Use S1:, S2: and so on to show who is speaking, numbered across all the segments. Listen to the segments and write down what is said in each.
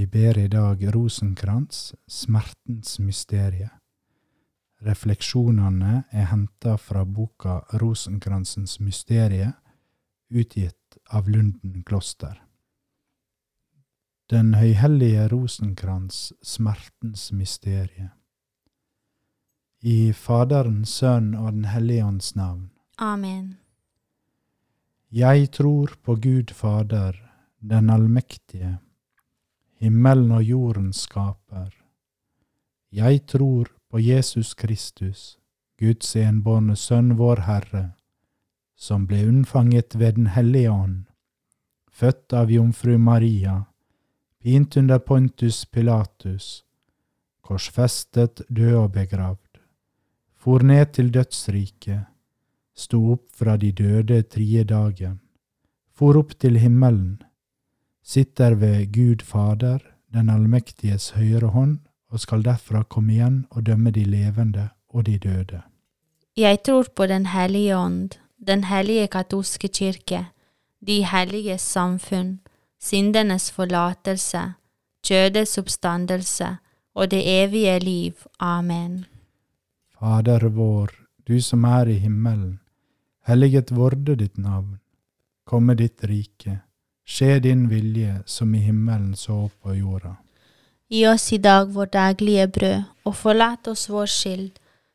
S1: Vi ber i dag Rosenkrantz, smertens mysterie. Refleksjonene er henta fra boka Rosenkrantzens mysterie, utgitt av Lunden kloster. Den høyhellige Rosenkrantz, smertens mysterie. I Faderens, Sønn og Den hellige ånds navn.
S2: Amen.
S1: Jeg tror på Gud Fader, den allmektige, himmelen og jorden skaper. Jeg tror på Jesus Kristus, Guds enbårne Sønn vår Herre, som ble unnfanget ved Den hellige ånd, født av jomfru Maria, pint under Pontus Pilatus, korsfestet, død og begravd, for ned til dødsriket, sto opp fra de døde tredje dagen, for opp til himmelen, sitter ved Gud Fader, den allmektiges høyre hånd, og skal derfra komme igjen og dømme de levende og de døde.
S2: Jeg tror på Den hellige ånd, den hellige katolske kirke, de helliges samfunn, syndenes forlatelse, kjødets oppstandelse og det evige liv. Amen.
S1: Fader vår, du som er i himmelen. Helliget vorde ditt navn. Komme ditt rike. Skje din vilje, som i himmelen så på jorda.
S2: Gi oss i dag vår daglige brød, og forlat oss vår skyld,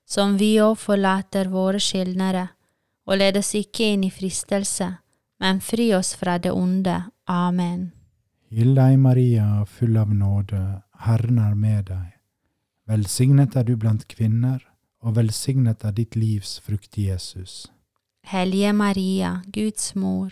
S2: som vi òg forlater våre skyldnere. Og led oss ikke inn i fristelse, men fri oss fra det onde. Amen.
S1: Hill deg, Maria, full av nåde, Herren er med deg. Velsignet er du blant kvinner, og velsignet er ditt livs frukt, Jesus.
S2: Hellige Maria, Guds mor,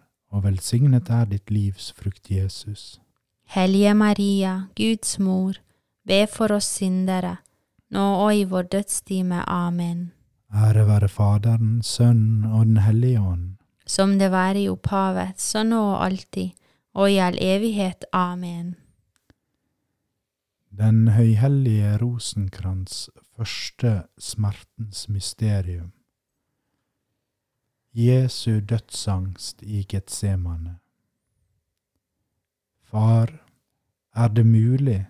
S1: og velsignet er ditt livs frukt, Jesus.
S2: Hellige Maria, Guds mor, be for oss syndere, nå og i vår dødstime. Amen.
S1: Ære være Faderen, Sønnen og Den hellige ånd.
S2: Som det var i opphavet, så nå og alltid, og i all evighet. Amen.
S1: Den høyhellige rosenkrans første smertens mysterium. Jesu dødsangst i Getsemane. Far, er det mulig,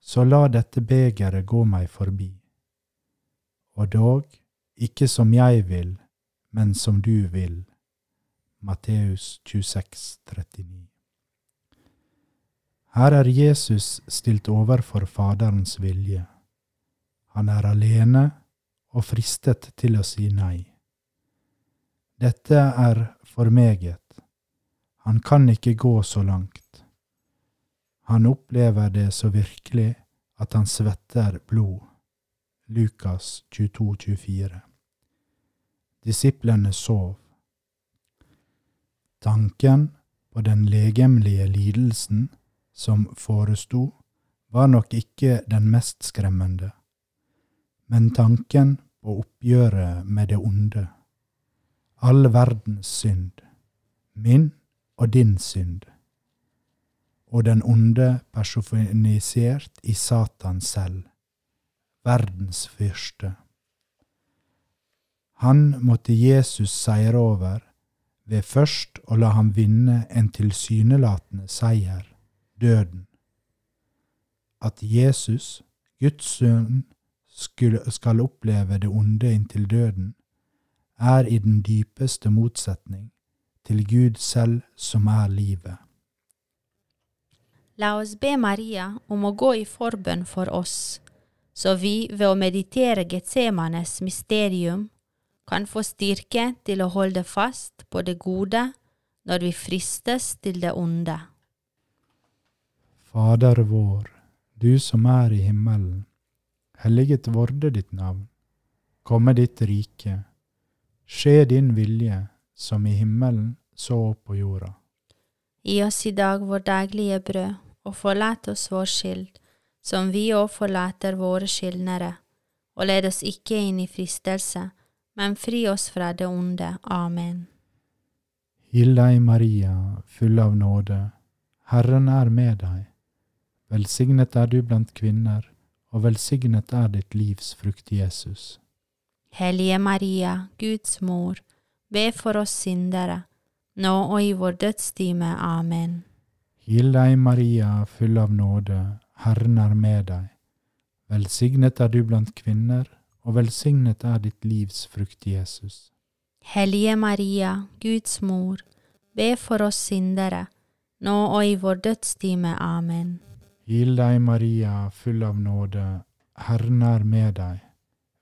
S1: så la dette begeret gå meg forbi. Og dog, ikke som jeg vil, men som du vil. Matteus 26, 39. Her er Jesus stilt overfor Faderens vilje. Han er alene og fristet til å si nei. Dette er for meget. Han kan ikke gå så langt. Han opplever det så virkelig at han svetter blod. Lukas 22, 24. Disiplene sov. Tanken på den legemlige lidelsen som foresto, var nok ikke den mest skremmende, men tanken på oppgjøret med det onde, all verdens synd, min og din synd, og den onde personifisert i Satan selv, verdens fyrste. Han måtte Jesus seire over ved først å la ham vinne en tilsynelatende seier døden. At Jesus, Guds sønn, skal oppleve det onde inntil døden, er i den dypeste motsetning til Gud selv som er livet.
S2: La oss be Maria om å gå i forbønn for oss, så vi ved å meditere Getsemanes mysterium kan få styrke til å holde fast på det gode når vi fristes til det onde.
S1: Fader vår, du som er i himmelen. Helliget vorde ditt navn. Komme ditt rike. Skje din vilje, som i himmelen, så på jorda.
S2: Gi oss i dag vår daglige brød, og forlat oss vår skyld, som vi òg forlater våre skyldnere, og led oss ikke inn i fristelse, men fri oss fra det onde. Amen.
S1: Hill deg, Maria, full av nåde, Herren er med deg. Velsignet er du blant kvinner, og velsignet er ditt livs frukt, Jesus.
S2: Hellige Maria, Guds mor, be for oss syndere, nå og i vår dødstime. Amen.
S1: Hil deg, Maria, full av nåde, Herren er med deg. Velsignet er du blant kvinner, og velsignet er ditt livs frukt, Jesus.
S2: Hellige Maria, Guds mor, be for oss syndere, nå og i vår dødstime. Amen.
S1: Hil deg, Maria, full av nåde, Herren er med deg.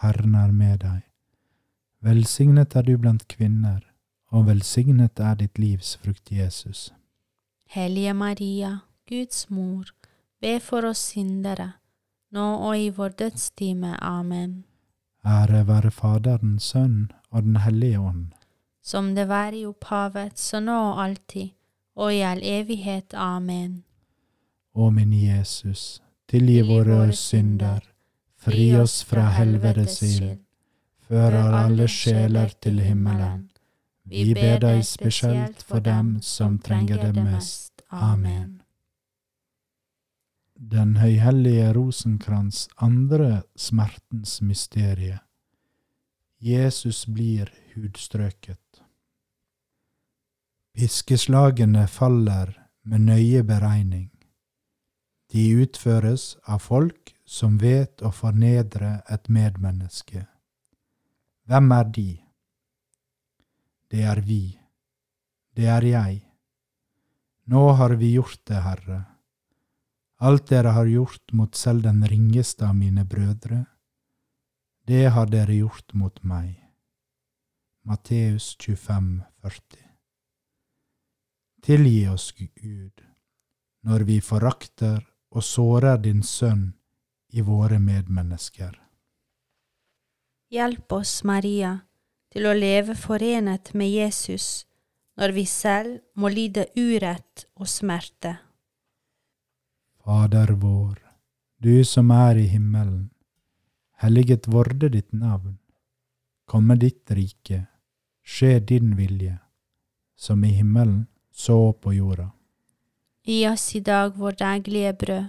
S1: Herren er med deg. Velsignet er du blant kvinner, og velsignet er ditt livs frukt, Jesus.
S2: Hellige Maria, Guds mor, be for oss syndere, nå og i vår dødstime. Amen.
S1: Ære være Faderen, Sønn og Den hellige ånd.
S2: Som det var i opphavet, så nå og alltid, og i all evighet. Amen.
S1: Å min Jesus, tilgi våre synder, fri oss fra helvetes ild, fører alle sjeler til himmelen. Vi ber deg spesielt for dem som trenger det mest. Amen. Den høyhellige rosenkrans andre smertens mysterie. Jesus blir hudstrøket. Piskeslagene faller med nøye beregning. De utføres av folk som vet å fornedre et medmenneske. Hvem er de? Det er vi. Det er jeg. Nå har vi gjort det, Herre. Alt dere har gjort mot selv den ringeste av mine brødre, det har dere gjort mot meg. Matteus 25, 40. Tilgi oss, Gud, når vi forakter og sårer din sønn i våre medmennesker.
S2: Hjelp oss, Maria, til å leve forenet med Jesus når vi selv må lide urett og smerte.
S1: Fader vår, du som er i himmelen. Helliget vorde ditt navn. komme ditt rike, skje din vilje, som i himmelen, så på jorda.
S2: Gi oss i dag vår daglige brød,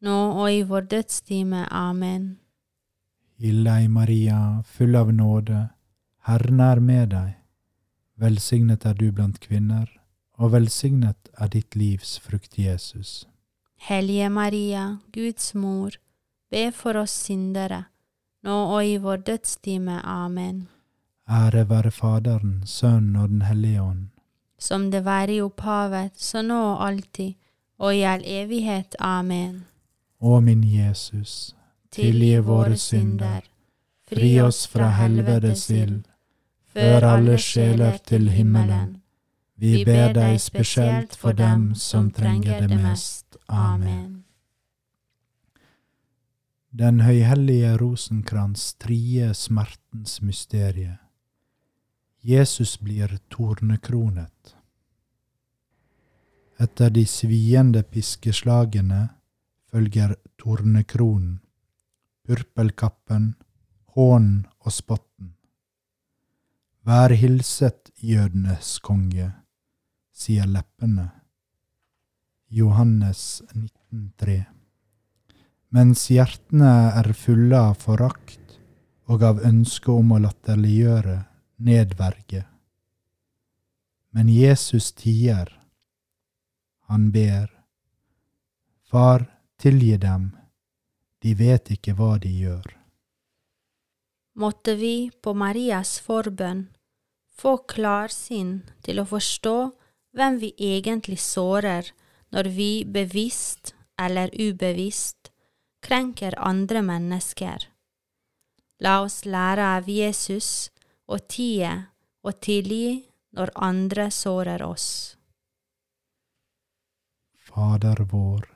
S2: nå og i vår dødstime. Amen.
S1: Hill deg, Maria, full av nåde, Herren er med deg. Velsignet er du blant kvinner, og velsignet er ditt livs frukt, Jesus.
S2: Hellige Maria, Guds mor, be for oss syndere, nå og i vår dødstime. Amen.
S1: Ære være Faderen, Sønnen og Den hellige ånd.
S2: Som det var i opphavet, så nå og alltid, og i all evighet. Amen.
S1: Å min Jesus, tilgi våre synder, fri oss fra helvetes ild, før alle sjeler til himmelen. Vi ber deg spesielt for dem som trenger det mest. Amen. Den høyhellige rosenkrans trie smertens mysterie. Jesus blir tornekronet. Etter de sviende piskeslagene følger tornekronen, purpelkappen, hånen og spotten. Vær hilset, jødenes konge, sier leppene. Johannes 19,3 Mens hjertene er fulle av forakt og av ønske om å latterliggjøre, nedverge. Men Jesus tier. Han ber. Far, tilgi dem, de vet ikke hva de gjør.
S2: Måtte vi på Marias forbønn få klarsinn til å forstå hvem vi egentlig sårer når vi bevisst eller ubevisst krenker andre mennesker. La oss lære av Jesus å tie og tilgi når andre sårer oss.
S1: Fader vår,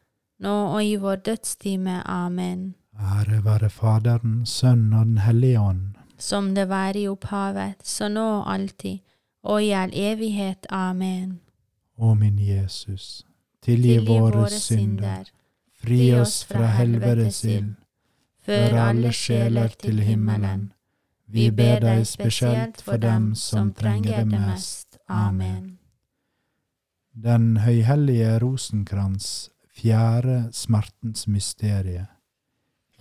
S2: nå og i vår dødstime. Amen.
S1: Ære være Faderen, Sønnen og Den hellige ånd.
S2: Som det var i opphavet, så nå og alltid, og i all evighet. Amen.
S1: Å min Jesus, tilgi våre synder, fri oss fra helvetes ild, før alle sjeler til himmelen. Vi ber deg spesielt for dem som trenger det mest. Amen. Den høyhellige rosenkrans, fjerde smertens mysterie.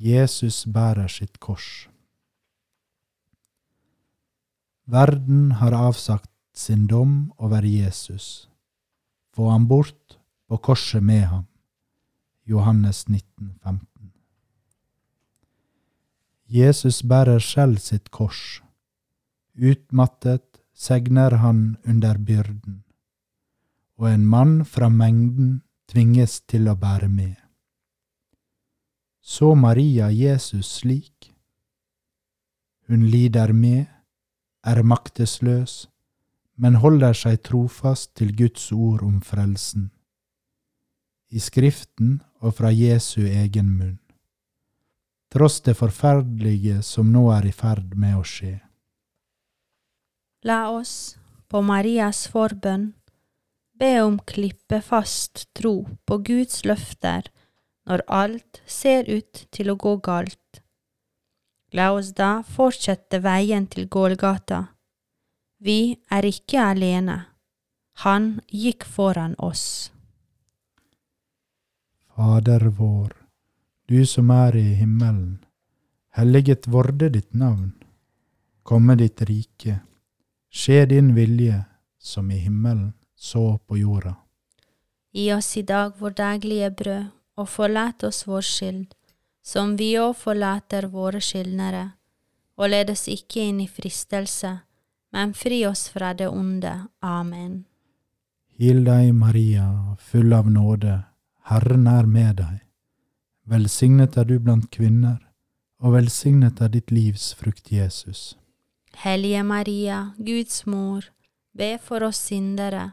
S1: Jesus bærer sitt kors. Verden har avsagt sin dom over Jesus. Få ham bort på korset med ham. Johannes 19, 15. Jesus bærer selv sitt kors. Utmattet segner han under byrden, og en mann fra mengden tvinges til å bære med. Så Maria Jesus slik. Hun lider med, er maktesløs, men holder seg trofast til Guds ord om frelsen, i Skriften og fra Jesu egen munn, tross det forferdelige som nå er i ferd med å skje.
S2: La oss, på Marias forbønn, be om klippefast tro på Guds løfter når alt ser ut til å gå galt. La oss da fortsette veien til Gålgata. Vi er ikke alene. Han gikk foran oss.
S1: Fader vår, du som er i himmelen. Helliget vorde ditt navn. Komme ditt rike. Skje din vilje, som i himmelen, så på jorda.
S2: Gi oss i dag vår daglige brød, og forlat oss vår skyld, som vi òg forlater våre skyldnere. Og led oss ikke inn i fristelse, men fri oss fra det onde. Amen.
S1: Hil deg, Maria, full av nåde, Herren er med deg. Velsignet er du blant kvinner, og velsignet er ditt livs frukt, Jesus.
S2: Hellige Maria, Guds mor, be for oss syndere,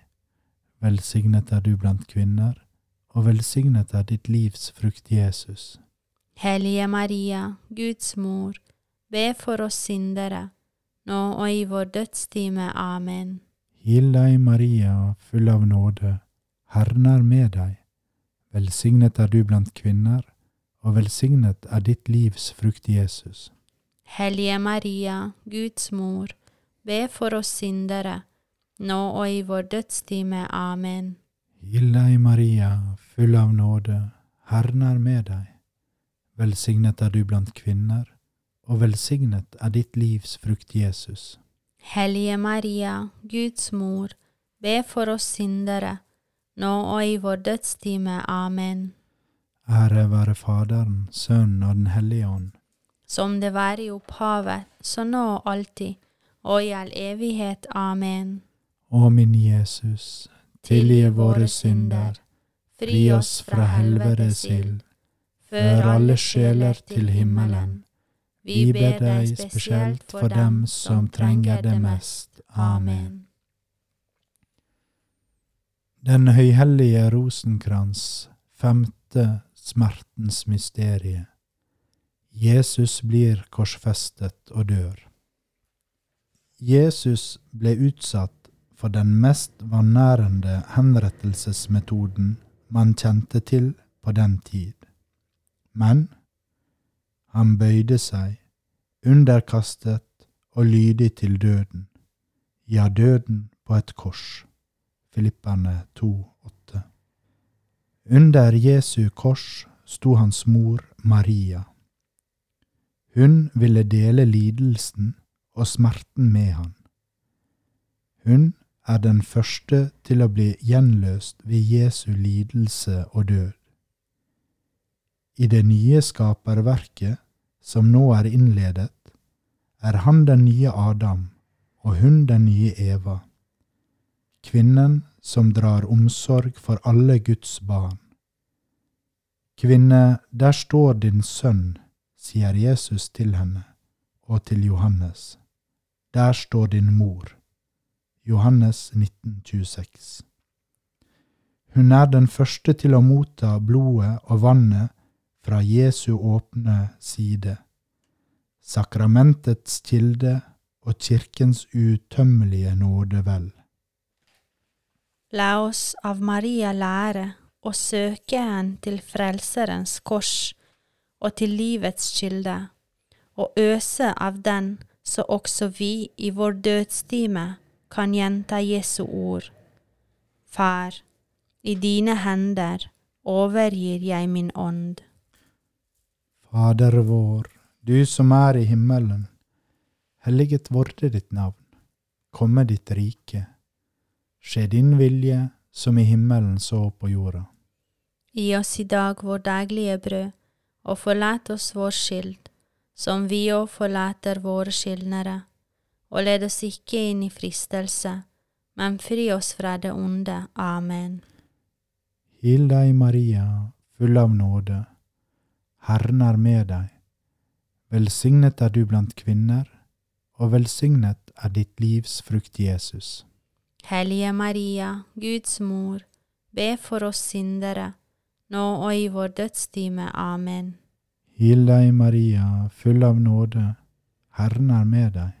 S1: Velsignet er du blant kvinner, og velsignet er ditt livs frukt, Jesus.
S2: Hellige Maria, Guds mor, be for oss syndere, nå og i vår dødstime. Amen.
S1: Hil deg, Maria, full av nåde, Herren er med deg. Velsignet er du blant kvinner, og velsignet er ditt livs frukt, Jesus.
S2: Hellige Maria, Guds mor, be for oss syndere, nå og i vår dødstime. Amen.
S1: Hil deg, Maria, full av nåde, Herren er med deg. Velsignet er du blant kvinner, og velsignet er ditt livs frukt, Jesus.
S2: Hellige Maria, Guds mor, be for oss syndere, nå og i vår dødstime. Amen.
S1: Ære være Faderen, Sønnen og Den hellige ånd.
S2: Som det var i opphavet, så nå og alltid, og i all evighet. Amen.
S1: Å min Jesus, tilgi våre synder, fri oss fra helvetes ild, før alle sjeler til himmelen. Vi ber deg spesielt for dem som trenger det mest. Amen. Den høyhellige rosenkrans, femte smertens mysterie. Jesus blir korsfestet og dør. Jesus ble utsatt for den mest vanærende henrettelsesmetoden man kjente til på den tid. Men han bøyde seg, underkastet og lydig til døden, ja, døden på et kors. Filipperne 2,8. Under Jesu kors sto hans mor Maria. Hun ville dele lidelsen og smerten med han. Hun er den første til å bli gjenløst ved Jesu lidelse og død. i det nye skaperverket som nå er innledet, er han den nye Adam og hun den nye Eva, kvinnen som drar omsorg for alle Guds barn. Kvinne, der står din sønn, sier Jesus til henne og til Johannes. Der står din mor. Johannes 1926. Hun er den første til å motta blodet og vannet fra Jesu åpne side, sakramentets kilde og kirkens utømmelige nådevel.
S2: La oss av Maria lære å søke hen til Frelserens kors og til livets kilde, og øse av den så også vi i vår dødstime kan gjenta Jesu ord. Far, i dine hender overgir jeg min ånd.
S1: Fader vår, du som er i himmelen. Helliget vorde ditt navn. Komme ditt rike. Skje din vilje, som i himmelen så på jorda.
S2: Gi oss i dag vår daglige brød, og forlat oss vår skyld, som vi òg forlater våre skyldnere. Og led oss ikke inn i fristelse, men fri oss fra det onde. Amen.
S1: Hil deg, Maria, full av nåde. Herren er med deg. Velsignet er du blant kvinner, og velsignet er ditt livs frukt, Jesus.
S2: Hellige Maria, Guds mor, be for oss syndere, nå og i vår dødstime. Amen.
S1: Hil deg, Maria, full av nåde. Herren er med deg.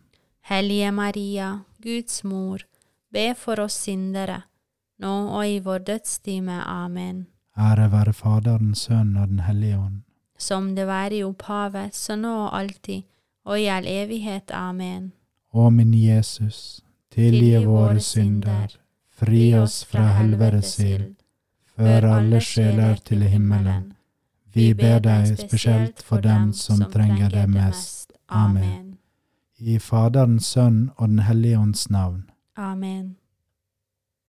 S2: Hellige Maria, Guds mor, be for oss syndere, nå og i vår dødstime. Amen.
S1: Ære være Faderen, Sønnen og Den hellige ånd.
S2: Som det var i opphavet, så nå og alltid, og i all evighet. Amen.
S1: Å min Jesus, tilgi våre synder, fri oss fra helvetes ild, før alle sjeler til himmelen. Vi ber deg spesielt for dem som trenger det mest. Amen. I Faderens, Sønn og Den hellige ånds navn.
S2: Amen.